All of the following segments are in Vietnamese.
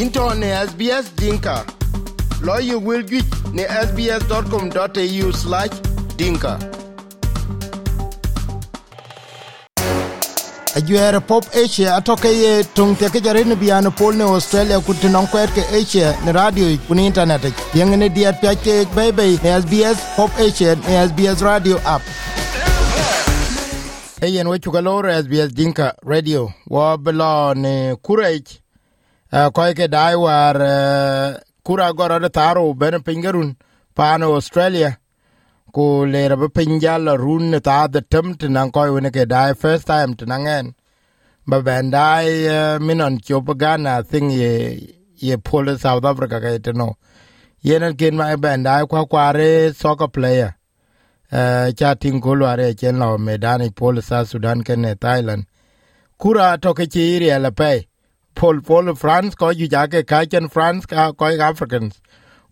into ne SBS Dinka. Lawyer will get ne sbs.com.au slash dinka. ajuere pop asia atɔke ye tung te ke jare ne pol ne australia ku te non kwet ke asia ne radio ku ni internet yeng ne diɛɛt ke bebe ne sbs pop asia ne sbs radio app eyen we chuka lor sbs dinka radio wa belo ne kurech uh, ko ke dai war uh, kura goro de taro ben pingerun pano australia. Ku lera be pinjal run ta the tem tinan ko ne ke dai first time tinangen ba ben dai uh, minon chopagana thing ye ye pole south africa ke teno yenen ken ma ben dai kwa kware soccer player. Cha tin ko lware chen lo medani pole sa sudan ken ne thailand. Kura to ke chi ri ala pe pol pol france ko ju ja ke ka chen france ka ko africans.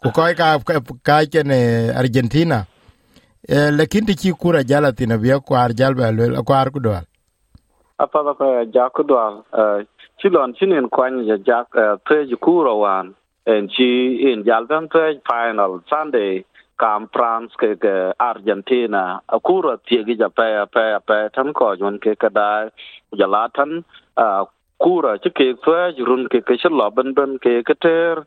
Có ko ka ka chen argentina. Eh, lakin ti ci kura jala tina biya kwar jal ba lwel kwar ku dwal apa ba pa ja ku dwal ci lon ci nen kwan ja ja pe ji kura wan en ci in jal ban pe final sunday kam france ke ke argentina. Kura tie gi ja pe pe pe tan ko jon ke ka da ja la tan kura ci ke pe jurun ke ke ci lo ban ben ke ke ter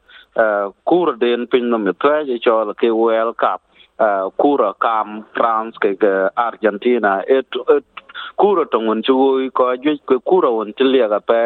kura den pin no me pe ji cho ke world cup à, kura kam France ke ke Argentina et et kura tongun chu ko ju ke kura won le ga pe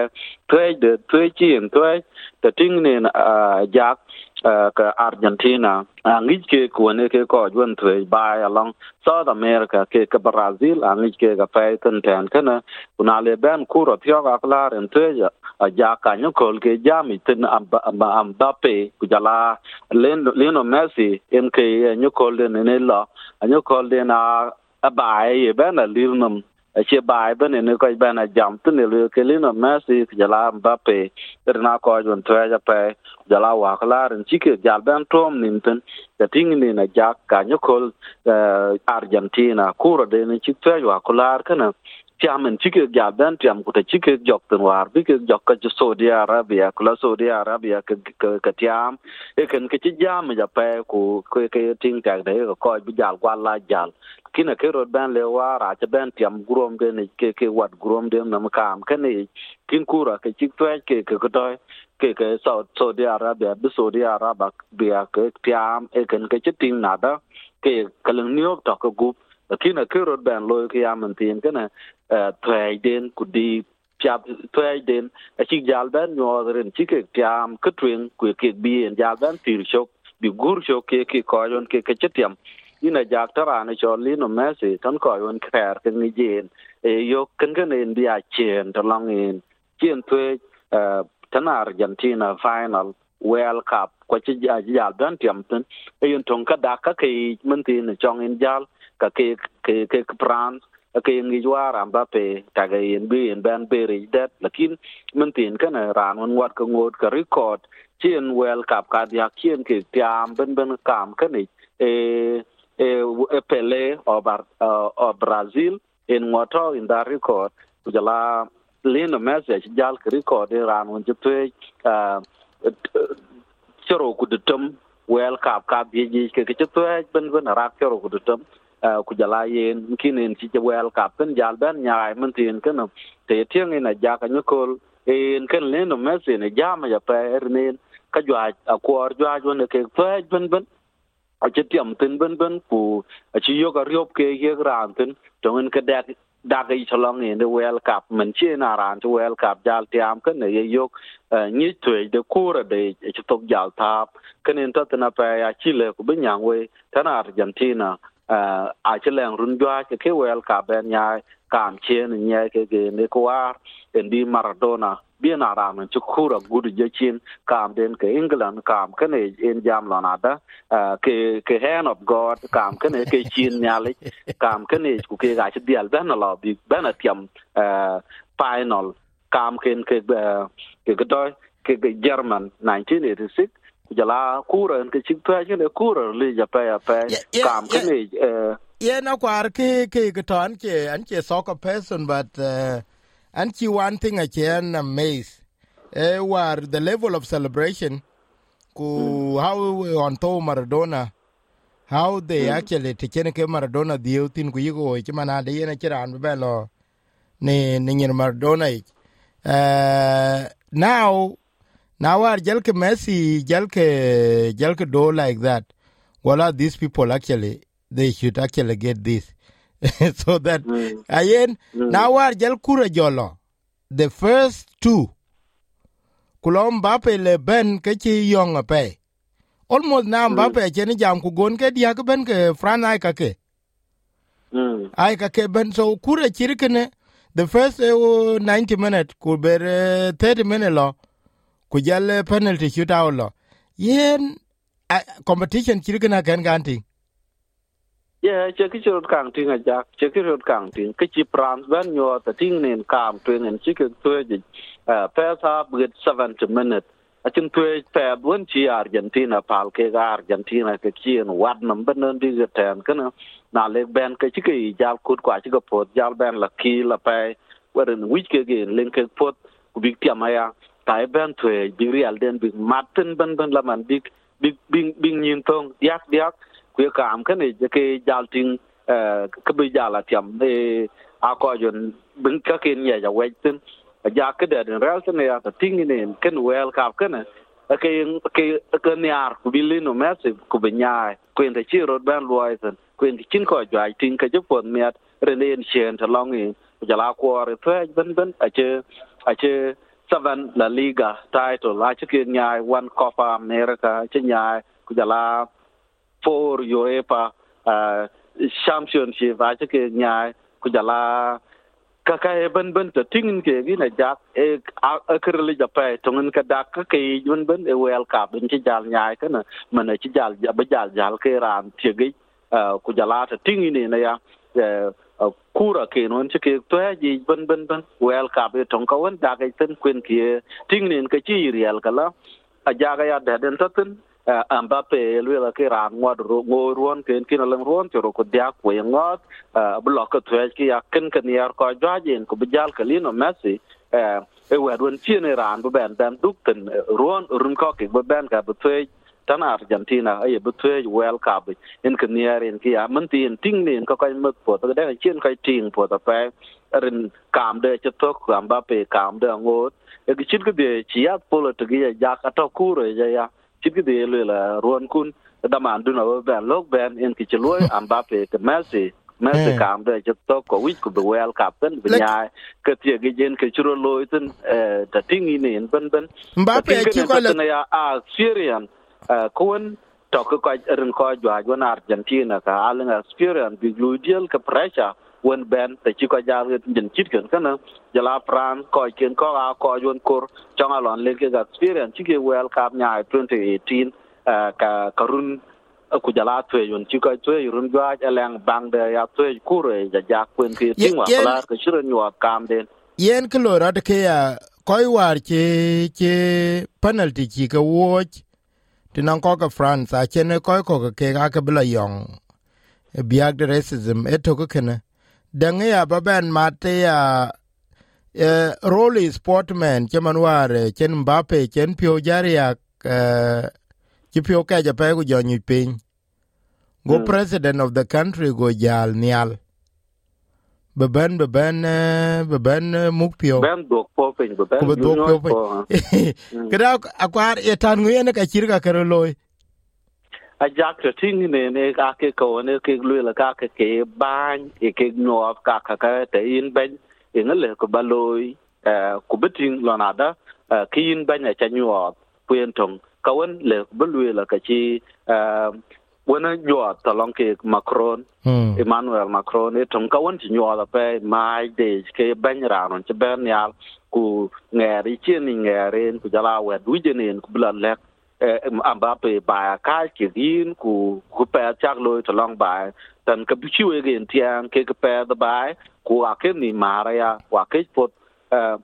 tue de twa chi en tue ta ting ne uh, jak ka ke Argentina. Angi ke ko ne ke ko jun tue bai along South America ke ka Brazil angi ke ga pe ten ten kana kuna le ben kura thyo ga klar en te ja ja ka nyu kol ke jami ten am am Mbappe ku jala Lionel Messi en ke nyu kol de ne lo nyu kol de na abai ben a lirnum achie bai bene ne ko bena jam tene le kelino messi jala mbappe terna ko jon treja pe jala wa klar en chike jal ben tom nimten da ting ni na jak ka nyokol argentina kuro de ne chik treja tiam en chike ja ben tiam ko te chike jok ten war bi ke jok ka Saudi Arabia ku la Saudi Arabia ke ke tiam e ken ke chi jam ja pe ku ke ke ting tak de ko bi jal kwa la jal kina ke rod ben le wara cha ben tiam grom de ne ke ke wat grom de na kam ke ne kin kura ke chik twa ke ke ko toy ke ke Saudi Arabia bi Saudi Arabia bi ke tiam e ken ke chi ting na da ke kaleng niok ta ko gup kina ke rod ben lo ke yaman tin ke ne twai den ku di piap twai den a chi jal ben nyo cái cái ke cái ke cái cái ke bi en jal ben tir chok cái cái cái cái cái cái cái cái ke chetiam ina jak tara ne cho li no mesi tan ko yon kher ke ni jen e yo ken ken cái bi a chen to long in chen thuê tan argentina final, world cup ko chi jal ben tiam ten e yon tong ka da ka ke mun tin chong in jal ka ke ke ke France ke ngi jwara Mbappe taga yen bi yen ban beri det lakin mun tin kana ran won wat ka ngot ka record. Chien wel kap ka dia kien ke tiam ben ben kam kani e e e pele o bar o brazil en ngoto in da record. Jala lino message jal ka record ran won jpe choro kudutum wel kap ka bi ji ke ke chpe ben ben rak choro kudutum ku jala yen kinin ci wel kap kan jal ben nyaay man tin kan te tieng ina ja ka nyukol en kan le no mesi ne jama ya pe ernin ka jwa a kwor jwa jo ne ke pe ben ben a ci tiam tin ben ben ku a ci yo ka riop ke ye ran tin tong en ka dak dak i chalong in the well cup man chi na ran to well cup jal tiam kan ne ye yok ni tue de kura de ci tok jal tap kan en ta na pe ya chi le ku bin yang we tan argentina a ci leng run jwa ke ke wel ka ben nya kam chen nya ke ke ne ko war en di maradona bien ara man ci kura gudu je chin kam den ke england kam ke ne en jam lo na da ke ke hand of god kam ke ne ke chin nyali kam ke ne ku ke ga ci dial ben lo bi ben atiam final kam ken ke ke ke do ke german 1986 jala kura ke chik pa ne kura li ja pa ya pa kam ke ne ye na kwar ke ke ke ton ke an soccer person but uh, an one thing a chen amaze e war the level of celebration ku mm. how on to Maradona how they mm. actually te chen ke Maradona dio tin ku yigo chi mana de yena chiran be lo ni ni Maradona uh, now now are jelke Messi jelke jelke do like that well are these people actually they should actually get this so that mm. ayen mm. now are jel kura jolo the first two kulom Mbappe le ben ke chi yong pe almost now mm. Mbappe chen jam ku gon ke dia ke ben ke Fran ai ka ke mm. ai ka ke ben so kura chirkene the first uh, 90 minute ku ber uh, 30 minute lo ku jal eh, penalty shoot out lo. Yen uh, competition chirkene kan ganting ye che ki chot kang ting a jak, che ki chot kang ting, ki chi prans ban nyo ta ting nen kam tu nen chi ki tu ji, pa sa with 70 minute. A chin tu pa bun chi Argentina pal ke ga Argentina ke chi en wat nam ban nen di ge ten kana, na. Le ben ke chi ki jal kut kwa chi ka pot, jal ben la ki la pa wer en wich ke ge len ke pot, ku big ma ya. Tai ben tuwe, big real den big matin ben ben la man big, big, big, big nyin tong, diak diak, kwe kam kane ke jal ting ke bi jala tiam e a ko jon bin ka ken ya ja wetin ja ke de den rel ne ya ta ting ne ken wel ka kane ke ke ke niar ku bi lino mesi ku bi nyaai ku en chi rod ban loisen ku en chin ko ja ting ke ju pon miat renen chen ta long in jala ko re fe ben ben a che a che seven la liga title. A che nyai one copa america che nyaai ku jala UEFA uh, championship. A ke nyai kujala. Kaka e ben ben ta tingin ke gi na jak e a kerli ja pe tungen ka dak ka ke yun ben e wel ka ben ci jal nya kana man ci jal ba jal jal ke ran ti gi kujala ta tingin ne ya kura ken wan chike to ya ji ban ban ban wel ka be tong ka wan da ga tan kwen ki ting nin ka chi real kala a ja ga ya da den ta tan amba pe lwe la ke ran ngwa ro ngo ruon ken kin lang ruon choro ko dia ko ngot blok ka to ki ya ken ken yar ko ja jen ko bijal ka lino messi e wa don chi ne ran bu ben dan duk tan ruon run ko ke bu ben ka bu to tan Argentina ay bu twe wel ka bu en ken yar en ki ya man tin ting nin ko ko mek po to da chen ko ting po to pe rin kam de chetok Mbappe kam de ngod e ki chit ke de chi ya polo to gi ya ka to kuro ya ya chit ki de le la ruon kun da man du na ben lok ben en ki chloi Mbappe ke Messi. Messi kam de je to ko wich ku be wel kap ten be nya ke tie ge jen ke churo loi ten ta tingi ne en ben ben Mbappe ki ko le ya a Syrian kun to ko ren ko jwa jwa Argentina ka alen experience bi lu ka pressure wen ben te ci ko jal jin ci ken kana jala pran ko ken ko a ko jon kor chong lon le ke experience ci ke wel kap nya 2018 ka karun ku jala twe yon ci ko twe run gwa eleng bang de ya twe kure ja ja kwen ke tingwa kala ke shiren yo kam den yen lo rat ke ya koi war ke ke penalty ci ke watch tinan ko ka france a chene ko ko ke ga ke bla yong biag de racism eto ko kene denge ya baben mate ya e role sportman chaman ware chen mbappe chen pio jaria ki chi pio ka ja pe go jonyu piny go president of the country go jal nial beben beben beben muk pio ben dok po pin beben ko dok po kada akwar etan nguyene ka chirga karo loy a jak to ting ne ne ka ke ko ne ke lu la ka ke ke ban e ke no ka ka ka te in ben in le ko baloi ku bitin lo na da ki in ben ya chanyu kuen tong ka wen le bu lu la ka chi wene juɔɔt tɔlɔŋ keek macron hmm. emmanuel macron e toŋ ka wen ci nyuɔɔl ape maac deec ke bɛny raarun ci bɛn niaal ku ŋɛɛr icien i ŋɛɛr en ku jala wɛt wijen en ku bi lɔ lɛk eh, ambape baaya kaac kek yin ku ku pɛɛth cak looi tɔlɔŋ baai tɛn ka bi en tiɛɛŋ kek pɛɛth baai ku wake ni maara ya wakec pot eh,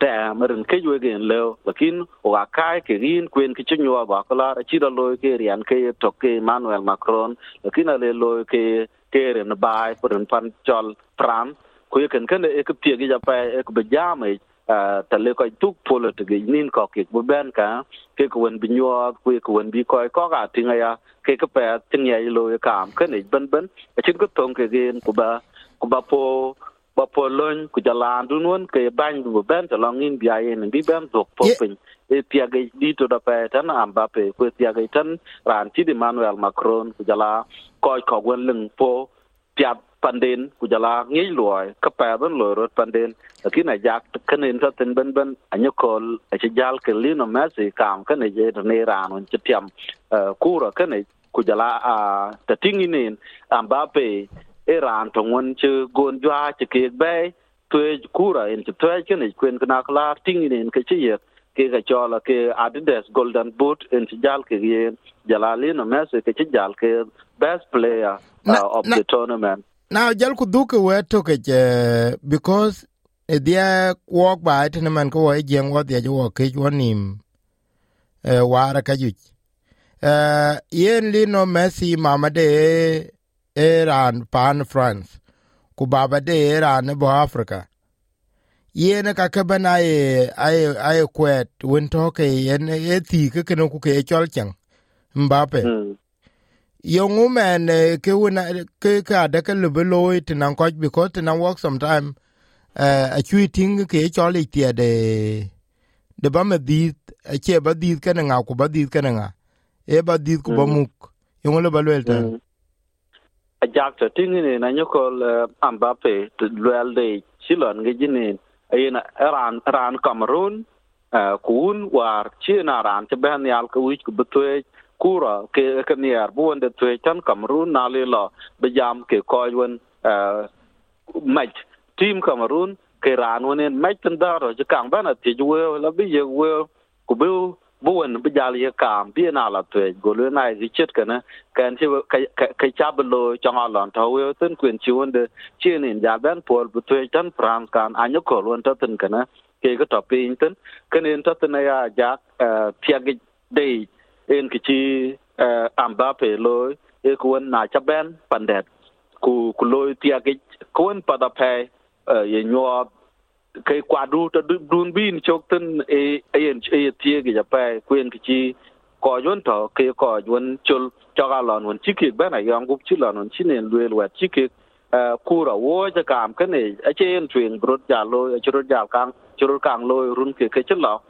te marin ke we gen lo lakin wa ka ke din kwen ki chinyo ba ka la chi da lo ke rian ke to ke emanuel Macron lakin ale lo ke ke ren bai por pan chol pran ku ye ken ken e ke pie gi ja pa e ku be jam ta le ko tuk politic nin ko ke bu ben ka ke ko wen bi nyo ku ko wen bi ko ko ga tinga ya ke ka pe tin ya lo ya kam ke ne ben ben a chin ko tong ke gen ku ba ku ba po ba po lon ku ja lan dun won ke ban bu ben ta long in bi yen bi ben dok po pin e tia ga di to da pe tan am ba pe. Ku tia ga tan ran ti di manuel macron ku ja la ko ko wen lưng po. Tia panden ku jala ngi loy ka pa ban lo rot panden lakini ajak kanin ta tin ben ben. Anyo kol a ci jal ke lino messi kam kane je ne ran on ci tiam kura kane ku jala a ta tingi nin ambape iran to ngon ci gon jwa ci ke be tue kura in ci tue kane kwen kana kala tingi nin ke ci ye ke ga chola ke adidas golden boot in ci jal ke ye jala lino messi ke ci jal ke best player uh, of the tournament. now jal ku duke we to ke because e dia walk by tene man ko e jeng wo dia jo ke wonim e wara ka e yen lino messi mama de eran pan france. Ku baba de eran bo africa. Yene ka ke bana e ay ay kwet won to ke yen e ti ke ke no ku ke chol chen mbappe mm. yongu man ke wona ke ka de ke le it nan ko because tinan work sometime uh, a chui ting ke choli tie de de ba me di che ba di ke na ku ba di ke na e ba di ku ba muk. Yongu le balwel ta a jak ta ajakta tingini na nyokol eh, ambape lwelde chilon silon jini. Ayina ran ran cameroon eh, kun war china ran te ben yal ku wich ku betwe, kura ke ke niar buon de tue chan cameroon na le lo be jam ke koywen yun eh, team cameroon ke ran wonen match tan daro ro kang bana ti we la bi ye we ku bu buwen be jal ye kam bi na la twe golu na ji chet kana kan chi ke cha be lo chang alon to we tin kwen chi won de, chi ni ja ben pol bu twe tan france kan anyo ko lon to ten kana ke ga to pin tin ten kenen ta tin ya ja pya tiag de en ki chi ambape lo e kuon na cha chaben pandet ku ku loy tiagi pa da pe ye nyo ke kwadu to dun bin chok e en e tiagi ja pe kuen ki ko yon to ke ko yon chul chaga lon won chi ki ben a gup chi lon won chi nen lwe lwe chi ki kura wo ja kam ke ne a chen twen brot ja loy a ja kang churut kang loy run ke ke chlo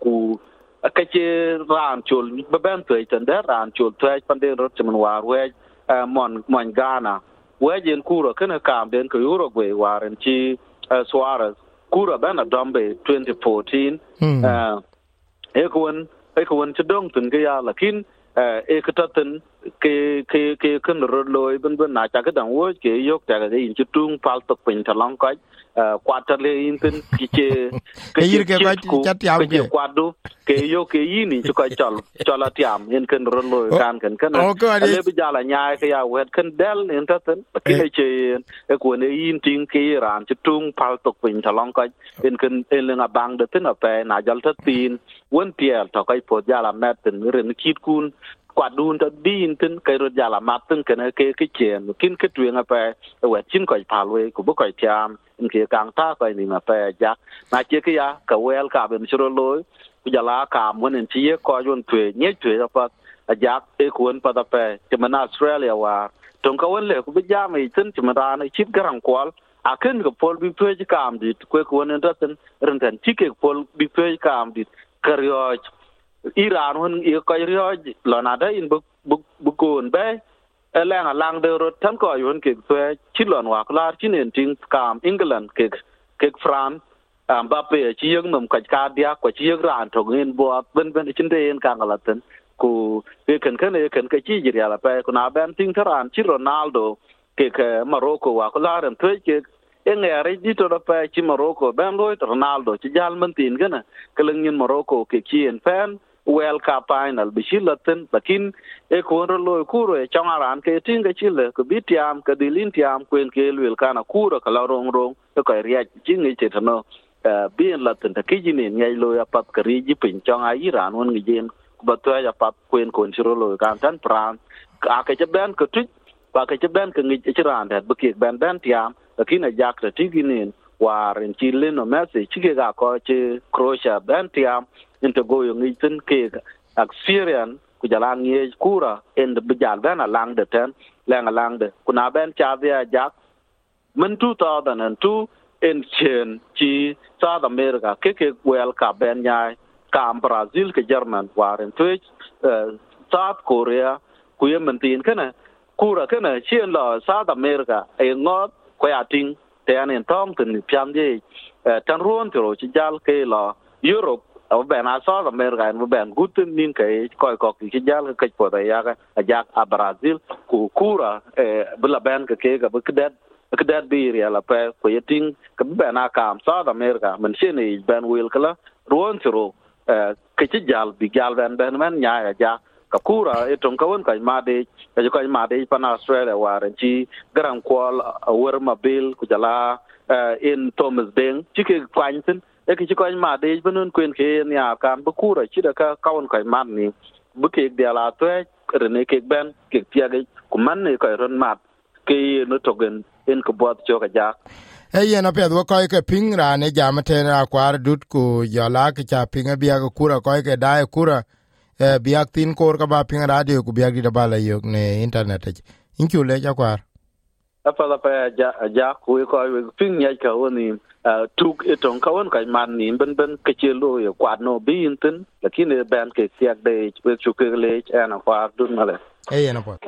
ku ka ci ran chul be ben tu ten de ran chul tu pan de rot chman war we mon mon gana we jen kuro kana kam den ko euro gwe waren ci suarez kuro ben a dombe 2014 e ko won e ko won ci dong tun ga ya lakin e ka tatin ke ke ke kan ro loy ben ben na cha ka dang wo ke yok ta ga yin ci tung pal tok pin ta long ka quarterly intin kiche ke yir ke ba chat yam ke kwadu ke yo ke yini chu ko chol chola tiam in ken rolo kan ken kan ale bi jala nya ke ya wet ken del in taten ke che e ko ne yin tin ke ran chu tung pal tok pin thalong ka in ken en lenga bang de tin ape na jal tat tin won tiel to kai po jala met tin ren kit kun กวาดดูนตดีนตึนไกรถยาละมาตึนกันเกกิเจนกินกึดเวงอไปเวชินก่อยพาลวยกูบ่ก่อยทาม ke kang ta ko ni ma pe ja na che ke ya ka wel ka ben chro loy ku jala ka mon en tie ko yun tue nye tue pa a ja e kuon pa ta pe che mana australia wa tong ka wen le ku bi ja mai tin che mana na chip garang kwal a ken ko pol bi pe kam dit ku ko nen ta tin ren tan chi ke pol bi pe kam dit karyo Iran hun i ko ryo lo na da in bu bu kun be eleng a lang de rot tan ko yun ke twe chi lon wa klar chi nen ting kam England ke ke France am ba pe chi yung num ka ka dia ko chi yung ran to ngin bo ben ben chin de en kang la ten ku ke ken ken e ken ke chi jir ya la pe ku na ben ting taran chi Ronaldo ke ke Morocco wa klar en twe ke en ya re di to da pe chi Morocco ben lo Ronaldo chi jal man tin gana ke leng yin Morocco ke chi en fan well, ka final. Bi shilatin lakin e ko ro lo kuro e chong aran ke tinga chile ko bitiam ka dilin tiam kwen ke lwel kana kuro kala rong rong to ka riya jingi che tano eh, bien latin ta kijini ngai lo ya pat kari ji pin chong a iran won ngien ba to ya pat kwen kon chiro lo kan tan pran. Ka ke ben ko tu ba ke ben ke ngi chiran da bu ke ben ben tiam lakin a jak ta tiginin war in chi lino messi chike ga ko chi croatia ben tiam into go yo ngi tin ke experience ku jala ngi kura, en de bijal ben alang de ten, lang alang de. Kuna ben cha via jak min 2002 in chen chi south america ke ke wel ka ben nyai kam brazil, ke german war in twitch eh, south korea, ku yemen tin kana kura kana chien la south america e ngot ko ya ting te an en tong tin piam di tan ruon tro chi jal ke la europe. Ở bên à South America ở bên gut nin cái coi ko cái jal cái po da ya ga jak a Brazil ku kura e bla ben cái cái ga cái det cái bi ri la pe ko yeting cái ben a kam South America mình xin ni ben wil kala ruon tro cái chi jal bi jal ben ben men nya ya kakura e tong kawen kaj madic kajo kaj madic pan australia waren ci garan kuol uh, wer mabil ku jala uh, in thomas deng ci ke kwany tin e ke ci kaj madic benun kwen ke niar kan bu kura ci da ka kawen kaj mad ni. Bu kek diala tuec rene kek ben kek tiage ku man ne kaj ron mat ke no togen en ko bot cho ka jak. Eh, e yen apɛth wo kɔcke piŋ raan e jam tɛn akuar dut ku jɔl ak ca piŋ abiak kura kɔcke daai kura biak tin kor ka ba ping radio ku biak di da bala yo ne internet in ku le jakwar apa la pa ja ja ku ko pin ya ka woni tuk eton ka won ka man ni ben ben ke chelo yo kwat no bi intin lakini ben ke siak de we chu ke le ana kwa dun male e yen pa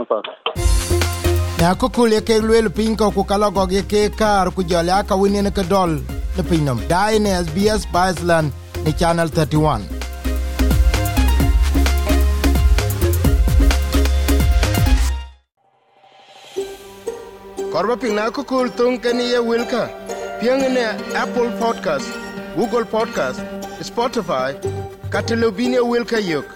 na ko ku le ke lwel pin ko ku kalo go ye ke kar ku ja la ka wini ne ke dol le pin nom. Dai ne SBS Iceland ni channel 31 korba piny na ko kul tung ke ni ye wilka. Pieng ne Apple Podcast Google Podcast Spotify katelobine wilka yok